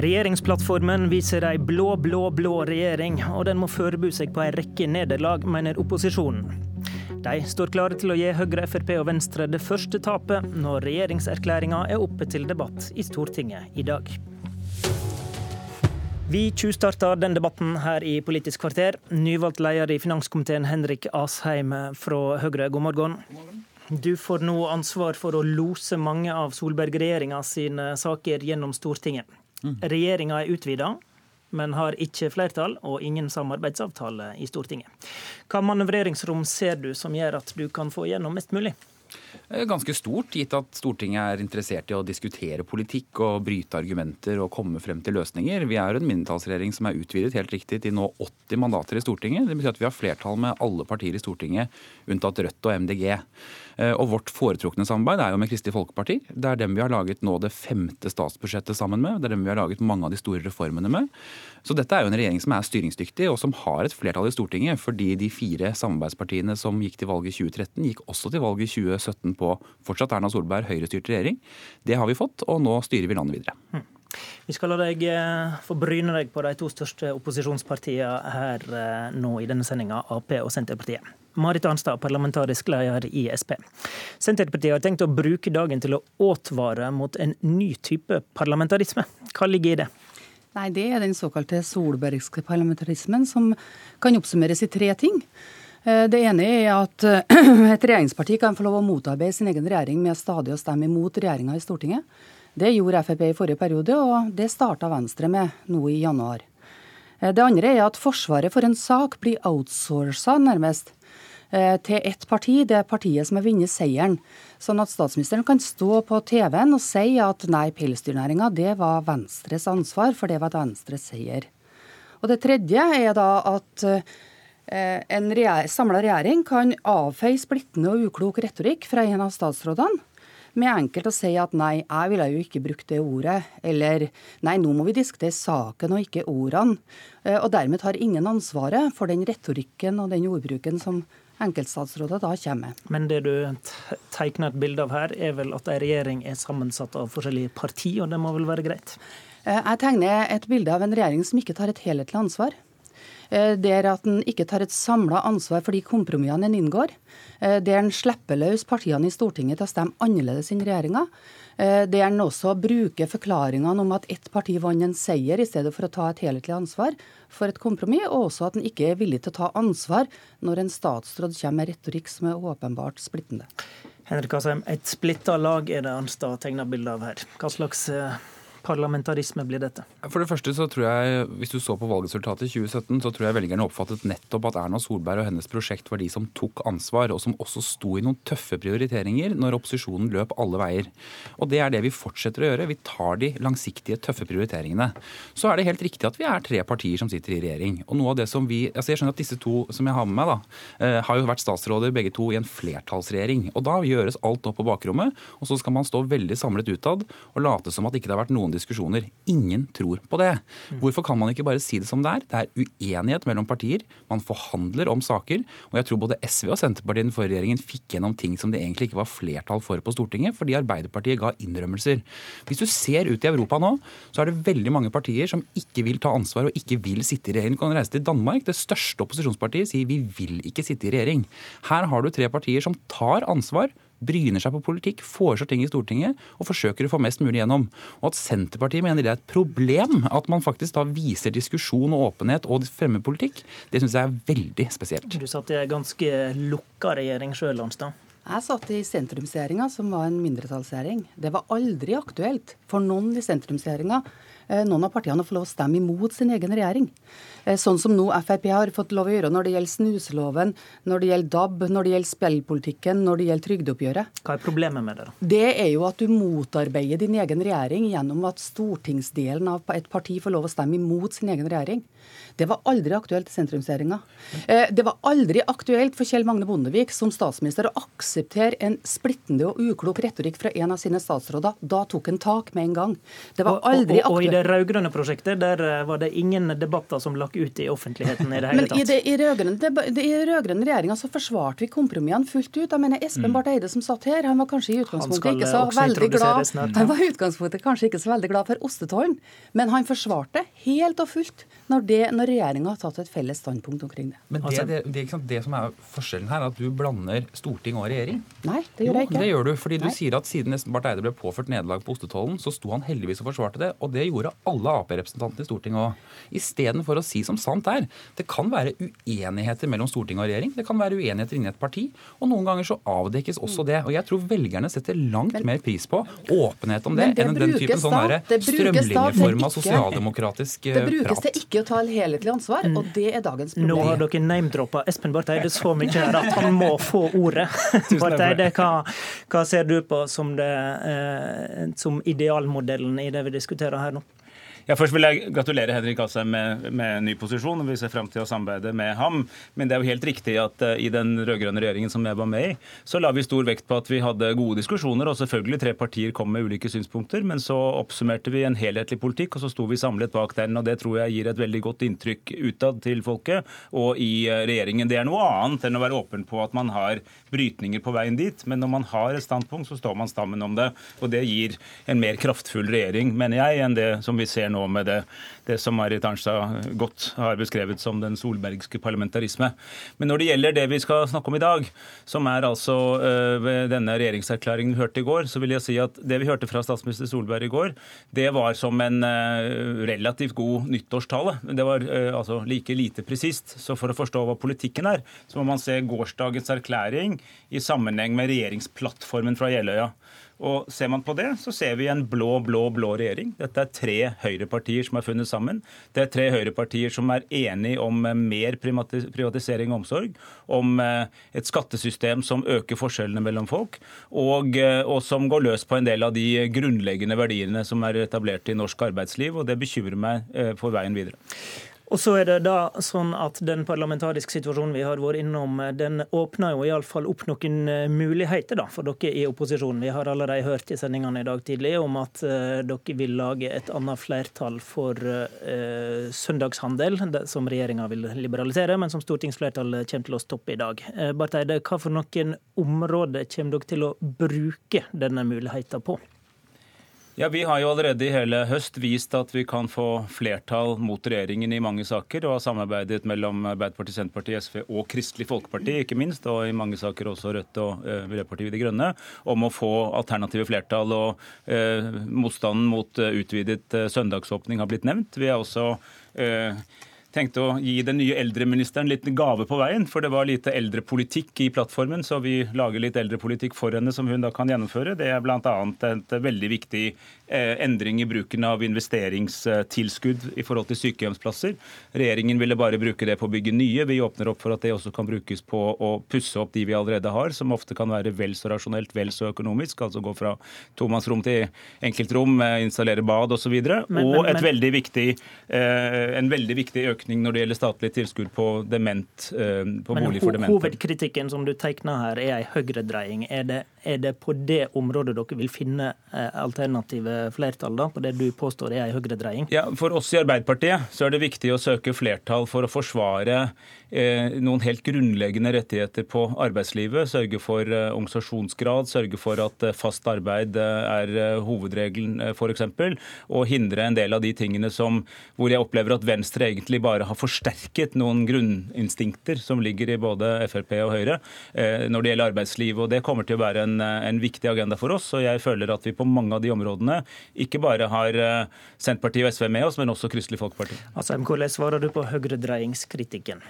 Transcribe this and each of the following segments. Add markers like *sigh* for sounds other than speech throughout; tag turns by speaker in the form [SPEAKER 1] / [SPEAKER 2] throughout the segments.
[SPEAKER 1] Regjeringsplattformen viser ei blå, blå, blå regjering, og den må forberede seg på ei rekke nederlag, mener opposisjonen. De står klare til å gi Høyre, Frp og Venstre det første tapet når regjeringserklæringa er oppe til debatt i Stortinget i dag. Vi tjuvstarter den debatten her i Politisk kvarter. Nyvalgt leder i finanskomiteen Henrik Asheim fra Høyre, god morgen. God morgen. Du får nå ansvar for å lose mange av Solberg-regjeringa sine saker gjennom Stortinget. Mm. Regjeringa er utvida, men har ikke flertall og ingen samarbeidsavtale i Stortinget. Hva manøvreringsrom ser du som gjør at du kan få gjennom mest mulig?
[SPEAKER 2] Ganske stort, gitt at Stortinget er interessert i å diskutere politikk og bryte argumenter og komme frem til løsninger. Vi er en mindretallsregjering som er utvidet helt riktig til nå 80 mandater i Stortinget. Det betyr at vi har flertall med alle partier i Stortinget, unntatt Rødt og MDG. Eh, og vårt foretrukne samarbeid er jo med Kristelig Folkeparti. Det er dem vi har laget nå det femte statsbudsjettet sammen med. Det er dem vi har laget mange av de store reformene med. Så dette er jo en regjering som er styringsdyktig, og som har et flertall i Stortinget. Fordi de fire samarbeidspartiene som gikk til valget i 2013, gikk også til valget i 2017 på fortsatt Erna Solberg Høyre-styrt regjering. Det har vi fått, og nå styrer vi landet videre.
[SPEAKER 1] Hmm. Vi skal la deg eh, få bryne deg på de to største opposisjonspartiene her eh, nå i denne sendinga, Ap og Senterpartiet. Marit Arnstad, parlamentarisk leder i Sp. Senterpartiet har tenkt å bruke dagen til å advare mot en ny type parlamentarisme. Hva ligger i det?
[SPEAKER 3] Nei, Det er den såkalte solbergske parlamentarismen, som kan oppsummeres i tre ting. Eh, det ene er at *clears throat* et regjeringsparti kan få lov å motarbeide sin egen regjering med stadig å stemme imot regjeringa i Stortinget. Det gjorde Frp i forrige periode, og det starta Venstre med nå i januar. Eh, det andre er at Forsvaret for en sak blir outsourca, nærmest. Eh, til ett parti, det er partiet som har vunnet seieren. Sånn at statsministeren kan stå på TV-en og si at nei, pelsdyrnæringa det var Venstres ansvar, for det var Venstres seier. Og det tredje er da at eh, en regjer samla regjering kan avfeie splittende og uklok retorikk fra en av statsrådene med enkelt å si at nei, jeg ville jo ikke brukt det ordet, eller nei, nå må vi diskutere saken og ikke ordene. Eh, og dermed tar ingen ansvaret for den retorikken og den ordbruken som enkeltstatsråder da kommer.
[SPEAKER 1] Men det du tegner et bilde av her, er vel at en regjering er sammensatt av forskjellige partier, og det må vel være greit?
[SPEAKER 3] Eh, jeg tegner et bilde av en regjering som ikke tar et helhetlig ansvar. Eh, der at en ikke tar et samla ansvar for de kompromissene en inngår. Eh, der en slipper løs partiene i Stortinget til å stemme annerledes enn regjeringa. Der en også bruker forklaringene om at ett parti vant en seier, i stedet for å ta et helhetlig ansvar for et kompromiss, og også at en ikke er villig til å ta ansvar når en statsråd kommer med retorikk som er åpenbart splittende.
[SPEAKER 1] Henrik Asheim, et splitta lag er det Arnstad tegner bilde av her. Hva slags eh, parlamentarisme blir dette?
[SPEAKER 2] For det første så tror jeg, Hvis du så på valgresultatet i 2017, så tror jeg velgerne oppfattet nettopp at Erna Solberg og hennes prosjekt var de som tok ansvar, og som også sto i noen tøffe prioriteringer når opposisjonen løp alle veier. Og Det er det vi fortsetter å gjøre. Vi tar de langsiktige, tøffe prioriteringene. Så er det helt riktig at vi er tre partier som sitter i regjering. Og noe av det som vi, altså Jeg skjønner at disse to som jeg har med meg, da, eh, har jo vært statsråder begge to i en flertallsregjering. Og Da gjøres alt opp på bakrommet, og så skal man stå veldig samlet utad og late som at ikke det har vært noen noen diskusjoner. Ingen tror på det. Hvorfor kan man ikke bare si det som det er? Det er uenighet mellom partier. Man forhandler om saker. Og jeg tror både SV og Senterpartiet i den forrige regjeringen fikk gjennom ting som det egentlig ikke var flertall for på Stortinget, fordi Arbeiderpartiet ga innrømmelser. Hvis du ser ut i Europa nå, så er det veldig mange partier som ikke vil ta ansvar og ikke vil sitte i regjering. Du kan reise til Danmark. Det største opposisjonspartiet sier vi vil ikke sitte i regjering. Her har du tre partier som tar ansvar bryner seg på politikk, foreslår ting i Stortinget og forsøker å få mest mulig gjennom. Og at Senterpartiet mener det er et problem at man faktisk da viser diskusjon og åpenhet og fremmer politikk, det syns jeg er veldig spesielt.
[SPEAKER 1] Du satt i en ganske lukka regjering sjøl, Arnstad.
[SPEAKER 3] Jeg satt i sentrumsregjeringa, som var en mindretallsregjering. Det var aldri aktuelt for noen i sentrumsregjeringa noen av partiene får lov å stemme imot sin egen regjering. Eh, sånn som nå Frp har fått lov å gjøre når det gjelder snuseloven, når det gjelder DAB, når det gjelder spillpolitikken, når det gjelder trygdeoppgjøret.
[SPEAKER 1] Hva er problemet med det? da?
[SPEAKER 3] Det er jo at du motarbeider din egen regjering gjennom at stortingsdelen av et parti får lov å stemme imot sin egen regjering. Det var aldri aktuelt i sentrumsregjeringa. Eh, det var aldri aktuelt for Kjell Magne Bondevik som statsminister å akseptere en splittende og uklok retorikk fra en av sine statsråder. Da tok han tak med en gang.
[SPEAKER 1] Det var aldri aktuelt. Og, og, og i det rød-grønne prosjektet der eh, var det ingen debatter som lakk ut i offentligheten i det *laughs* hele tatt.
[SPEAKER 3] Men i, det, i rød-grønne regjeringa så forsvarte vi kompromissene fullt ut. Jeg mener Espen mm. Barth Eide som satt her, han var kanskje i utgangspunktet ikke så veldig glad Han var i utgangspunktet kanskje ikke så veldig glad for ostetollen, men han forsvarte helt og fullt når, det, når regjeringa har tatt et felles standpunkt omkring det.
[SPEAKER 2] Men det, altså- det, det, det, som er forskjellen her, er at du blander storting og regjering.
[SPEAKER 3] Nei, det gjør jeg ikke.
[SPEAKER 2] Jo, det gjør du, fordi Nei. du sier at siden Barth Eide ble påført nederlag på ostetollen, så sto han heldigvis og forsvarte det. Og det gjorde alle Ap-representantene i Stortinget òg. Istedenfor å si som sant er. Det kan være uenigheter mellom storting og regjering. Det kan være uenigheter inni et parti. Og noen ganger så avdekkes også det. Og jeg tror velgerne setter langt men, mer pris på åpenhet om det, det enn den typen sånn strømlinjeforma sosialdemokratisk
[SPEAKER 3] prat. Det brukes til ikke å ta en helhetlig ansvar, og det er dagens problem.
[SPEAKER 1] Nå har dere name-droppa Espen Barth Eide så mye her at han må få ordet. *laughs* Barth Eide, hva, hva, ser du på som, det, eh, som idealmodellen i det vi diskuterer her nå?
[SPEAKER 4] Ja, først vil jeg gratulere Henrik Asheim med, med ny posisjon. og Vi ser frem til å samarbeide med ham. Men det er jo helt riktig at uh, i den rød-grønne regjeringen som jeg var med i, så la vi stor vekt på at vi hadde gode diskusjoner. Og selvfølgelig tre partier kom med ulike synspunkter, men så oppsummerte vi en helhetlig politikk, og så sto vi samlet bak den. og Det tror jeg gir et veldig godt inntrykk utad til folket og i uh, regjeringen. Det er noe annet enn å være åpen på at man har brytninger på veien dit, men når man har et standpunkt, så står man sammen om det. Og det gir en mer kraftfull regjering, mener jeg, enn det som vi ser nå nå med det, det som Marit Arnstad godt har beskrevet som den solbergske parlamentarisme. Men når det gjelder det vi skal snakke om i dag, som er altså uh, denne regjeringserklæringen vi hørte i går, så vil jeg si at det vi hørte fra statsminister Solberg i går, det var som en uh, relativt god nyttårstale. Det var uh, altså like lite presist. Så for å forstå hva politikken er, så må man se gårsdagens erklæring i sammenheng med regjeringsplattformen fra Jeløya. Og Ser man på det, så ser vi en blå, blå, blå regjering. Dette er tre høyrepartier som er funnet sammen. Det er tre høyrepartier som er enige om eh, mer privatisering og omsorg, om eh, et skattesystem som øker forskjellene mellom folk, og, eh, og som går løs på en del av de grunnleggende verdiene som er etablert i norsk arbeidsliv. og Det bekymrer meg for veien videre.
[SPEAKER 1] Og så er det da sånn at Den parlamentariske situasjonen vi har vært innom, den åpner jo iallfall opp noen eh, muligheter da, for dere i opposisjonen. Vi har allerede hørt i sendingene i dag tidlig om at uh, dere vil lage et annet flertall for uh, søndagshandel, som regjeringa vil liberalisere, men som stortingsflertallet kommer til å stoppe i dag. Uh, Barth Eide, hva for noen områder kommer dere til å bruke denne muligheten på?
[SPEAKER 4] Ja, Vi har jo allerede i hele høst vist at vi kan få flertall mot regjeringen i mange saker, og har samarbeidet mellom Arbeiderpartiet, Senterpartiet, SV og Kristelig Folkeparti, ikke minst, og i mange saker også Rødt og uh, Miljøpartiet De Grønne, om å få alternative flertall. og eh, Motstanden mot uh, utvidet søndagsåpning har blitt nevnt. Vi har også tenkte å gi den nye eldreministeren litt gave på veien, for det var lite eldrepolitikk i plattformen, så vi lager litt eldrepolitikk for henne som hun da kan gjennomføre. Det er bl.a. et veldig viktig Eh, endring i bruken av investeringstilskudd i forhold til sykehjemsplasser. Regjeringen ville bare bruke det på å bygge nye. Vi åpner opp for at det også kan brukes på å pusse opp de vi allerede har, som ofte kan være vel så rasjonelt, vel så økonomisk. Altså gå fra tomannsrom til enkeltrom, eh, installere bad osv. Og, og et veldig viktig, eh, en veldig viktig økning når det gjelder statlig tilskudd på dement, på bolig for demente.
[SPEAKER 1] Hovedkritikken som du tegner her, er en høyredreiing. Er det, er det på det området dere vil finne alternative flertall da, på det du påstår er en høyredreiing?
[SPEAKER 4] Ja, For oss i Arbeiderpartiet så er det viktig å søke flertall for å forsvare Eh, noen helt grunnleggende rettigheter på arbeidslivet. Sørge for eh, organisasjonsgrad, sørge for at eh, fast arbeid er hovedregelen f.eks. Og hindre en del av de tingene som, hvor jeg opplever at Venstre egentlig bare har forsterket noen grunninstinkter som ligger i både Frp og Høyre når det gjelder arbeidsliv. og Det kommer til å være en, en viktig agenda for oss. og Jeg føler at vi på mange av de områdene ikke bare har Senterpartiet og SV med oss, men også Kristelig Folkeparti.
[SPEAKER 1] Asheim, hvordan svarer du på høyredreiingskritikken?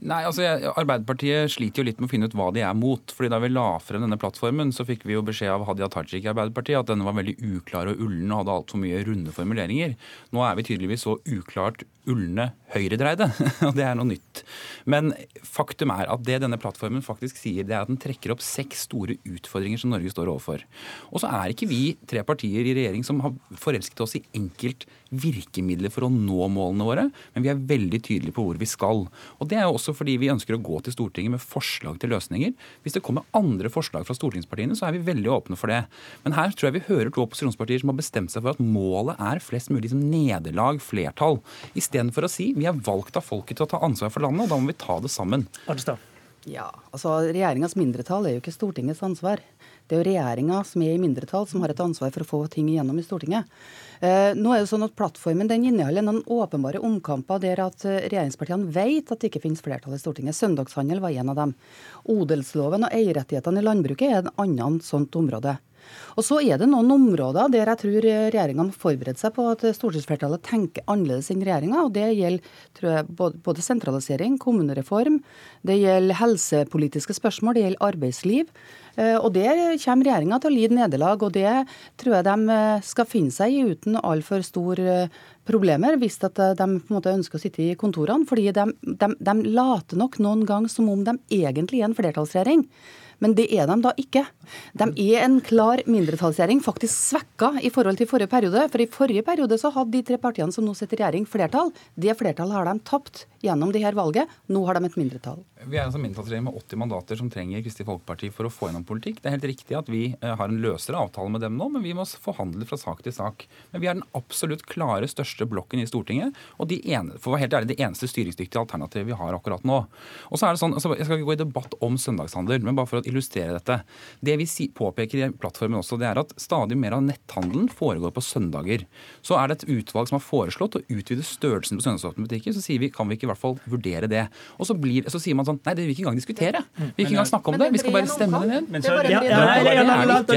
[SPEAKER 2] Nei, altså Arbeiderpartiet sliter jo litt med å finne ut hva de er mot. fordi Da vi la frem denne plattformen, så fikk vi jo beskjed av Hadia Tajik i Arbeiderpartiet at denne var veldig uklar og ullen og hadde altfor mye runde formuleringer. Nå er vi tydeligvis så uklart ulne høyredreide, *laughs* og det er noe nytt. Men faktum er at det denne plattformen faktisk sier, det er at den trekker opp seks store utfordringer som Norge står overfor. Og så er ikke vi tre partier i regjering som har forelsket oss i enkelt virkemidler for å nå målene våre, men vi er veldig tydelige på hvor vi skal. Og Det er jo også også fordi vi ønsker å gå til Stortinget med forslag til løsninger. Hvis det kommer andre forslag fra stortingspartiene, så er vi veldig åpne for det. Men her tror jeg vi hører to opposisjonspartier som har bestemt seg for at målet er flest mulig som nederlag, flertall. Istedenfor å si vi er valgt av folket til å ta ansvar for landet, og da må vi ta det sammen.
[SPEAKER 1] Arnstad.
[SPEAKER 3] Ja, altså Regjeringas mindretall er jo ikke Stortingets ansvar. Det er jo regjeringa som er i mindretall, som har et ansvar for å få ting igjennom i Stortinget. Eh, nå er det sånn at Plattformen den inneholder noen åpenbare omkamper der at eh, regjeringspartiene vet at det ikke finnes flertall i Stortinget. Søndagshandel var en av dem. Odelsloven og eierrettighetene i landbruket er en annen sånt område. Og så er det noen områder der jeg tror regjeringa må forberede seg på at stortingsflertallet tenker annerledes enn regjeringa. Det gjelder jeg, både sentralisering, kommunereform, det gjelder helsepolitiske spørsmål, det gjelder arbeidsliv. Eh, og Der kommer regjeringa til å lide nederlag, og det tror jeg de eh, skal finne seg i uten altfor store eh, problemer, hvis de på en måte ønsker å sitte i kontorene. fordi de, de, de later nok noen gang som om de egentlig er en flertallsregjering. Men det er de da ikke. De er en klar mindretallsregjering, faktisk svekka i forhold til forrige periode. For i forrige periode så hadde de tre partiene som nå sitter i regjering, flertall. Det flertallet har de tapt gjennom det her valget. Nå har de et mindretall.
[SPEAKER 2] Vi er altså mindretallsregjering med 80 mandater som trenger Kristelig Folkeparti for å få gjennom politikk. Det er helt riktig at vi eh, har en løsere avtale med dem nå, men vi må forhandle fra sak til sak. Men vi er den absolutt klare største blokken i Stortinget, og de ene, for å være helt ærlig, det eneste styringsdyktige alternativet vi har akkurat nå. Og så er det sånn, altså, Jeg skal ikke gå i debatt om søndagshandel, men bare for å illustrere dette. Det vi påpeker i plattformen også, det er at stadig mer av netthandelen foregår på søndager. Så er det et utvalg som har foreslått å utvide størrelsen på søndagsåpne butikker. Så sier vi kan vi ikke i hvert fall vurdere det. Og så, blir, så sier man sånn Nei, det vil vi ikke engang diskutere. Vi vil ikke engang snakke om det. Vi skal bare stemme det ned.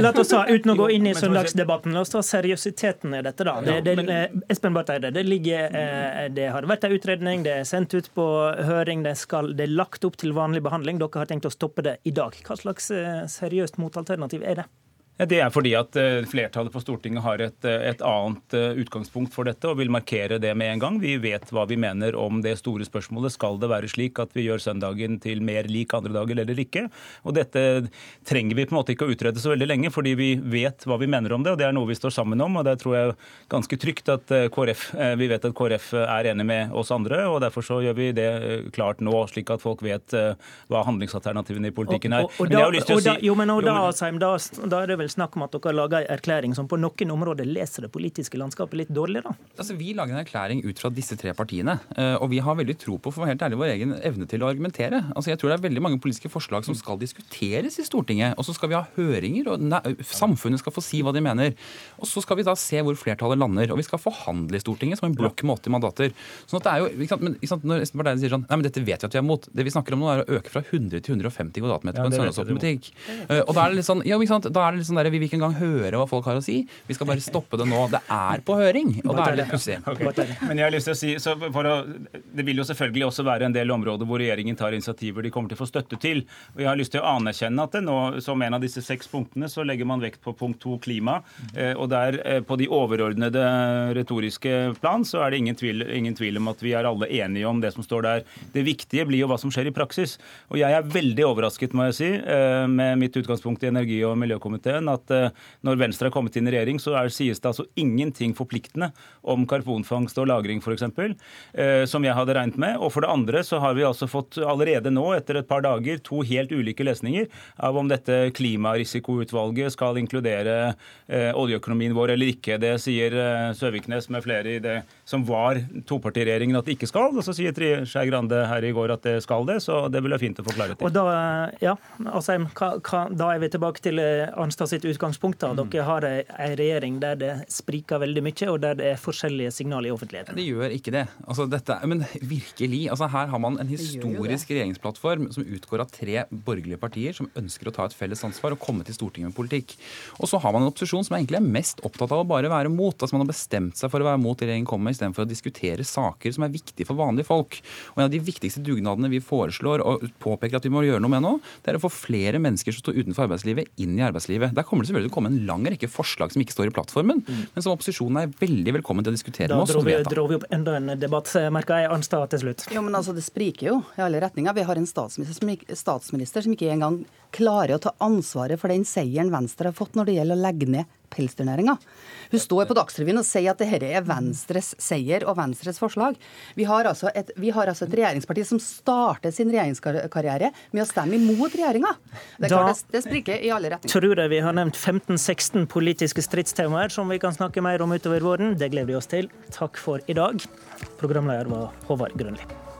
[SPEAKER 1] La, oss ta, Uten å gå inn i søndagsdebatten, la oss ta seriøsiteten i dette. da. Det, det, eh, Espen Barth Eide, det, ligger, eh, det har vært en utredning, det er sendt ut på høring, det, skal, det er lagt opp til vanlig behandling. Dere har tenkt å stoppe det i dag. Hva slags eh, seriøst motalternativ er det?
[SPEAKER 4] Det er fordi at eh, flertallet på Stortinget har et, eh, et, annet eh, utgangspunkt for dette og vil markere det med en gang. Vi vet hva vi mener om det store spørsmålet. Skal det være slik at vi gjør søndagen til mer lik andre dager eller ikke? Og Dette trenger vi på en måte ikke å utrede så veldig lenge, fordi vi vet hva vi mener om det. og Det er noe vi står sammen om. og Det tror jeg ganske trygt at KrF, vi vet at KrF er enig med oss andre. og Derfor så gjør vi det klart nå, slik at folk vet hva handlingsalternativene i politikken er.
[SPEAKER 1] Og, og, og da, og da, jo, men og da, Asheim, da, da er det vel snakk om at dere lager en erklæring som på noen områder leser det politiske landskapet litt dårlig? da?
[SPEAKER 2] Altså, Vi lager en erklæring ut fra disse tre partiene. Eh, og vi har veldig tro på for helt ærlig, vår egen evne til å argumentere. Altså, Jeg tror det er veldig mange politiske forslag som skal diskuteres i Stortinget. Og så skal vi ha høringer, og samfunnet skal få si hva de mener. Og så skal vi da se hvor flertallet lander. Og vi skal forhandle i Stortinget som en blokk med 80 mandater. Sånn at det er jo, ikke sant, men, ikke sant, Når Espen Bardein sier sånn Nei, men dette vet vi at vi er mot. Det vi snakker om nå, er å øke fra 100 til 150 kvadratmeter på en søndagsåpen butikk. Eh, og da er det litt sånn, ja, ikke sant, da er det litt sånn der, vi vil ikke engang høre hva folk har å si. Vi skal bare stoppe det nå. Det er på høring, og da er det litt pussig.
[SPEAKER 4] Okay. Men jeg har lyst til å si, å, Det vil jo selvfølgelig også være en del områder hvor regjeringen tar initiativer de kommer til å få støtte til. Og Jeg har lyst til å anerkjenne at det nå, som en av disse seks punktene, så legger man vekt på punkt to, klima. Eh, og der eh, på de overordnede retoriske plan så er det ingen tvil, ingen tvil om at vi er alle enige om det som står der. Det viktige blir jo hva som skjer i praksis. Og jeg er veldig overrasket, må jeg si, eh, med mitt utgangspunkt i energi- og miljøkomiteen, at når Venstre har kommet inn i regjering, så er, sies det altså ingenting forpliktende om karbonfangst og -lagring f.eks., eh, som jeg hadde regnet med. Og for det andre så har vi altså fått allerede nå, etter et par dager, to helt ulike lesninger av om dette klimarisikoutvalget skal inkludere eh, oljeøkonomien vår eller ikke. Det sier eh, Søviknes med flere i det som var topartiregjeringen at det ikke skal. Og så sier Skei Grande her i går at det skal det, så det vil være fint å få klarhet
[SPEAKER 1] i. Og da, ja, Asheim, da er vi tilbake til eh, Arnstad sitt utgangspunkt. da. Mm. Dere har en regjering der det spriker veldig mye, og der det er forskjellige signaler i offentligheten.
[SPEAKER 2] Det gjør ikke det. Altså, dette, men virkelig. altså Her har man en historisk regjeringsplattform som utgår av tre borgerlige partier som ønsker å ta et felles ansvar og komme til Stortinget med politikk. Og så har man en opposisjon som egentlig er mest opptatt av å bare være mot. altså Man har bestemt seg for å være mot det regjeringen kommer med, istedenfor å diskutere saker som er viktige for vanlige folk. Og En av de viktigste dugnadene vi foreslår og påpeker at vi må gjøre noe med nå, det er å få flere mennesker som står utenfor arbeidslivet, inn i arbeidslivet. Der kommer det selvfølgelig til å komme en lang rekke forslag som ikke står i plattformen, mm. men som opposisjonen er veldig velkommen til å diskutere
[SPEAKER 1] da med oss. Da dro vi opp enda en debatt, merka jeg. Arnstad til slutt.
[SPEAKER 3] Jo, men altså, Det spriker jo i alle retninger. Vi har en statsminister som, ikke, statsminister som ikke engang klarer å ta ansvaret for den seieren Venstre har fått når det gjelder å legge ned pelsdyrnæringa. Hun står på Dagsrevyen og sier at dette er Venstres seier og Venstres forslag. Vi har, altså et, vi har altså et regjeringsparti som starter sin regjeringskarriere med å stemme imot regjeringa. Det, det, det spriker i alle retninger.
[SPEAKER 1] Tror jeg vi har nevnt 15-16 politiske stridstemaer som vi kan snakke mer om utover våren. Det gleder vi oss til. Takk for i dag. Programleder var Håvard Grønli.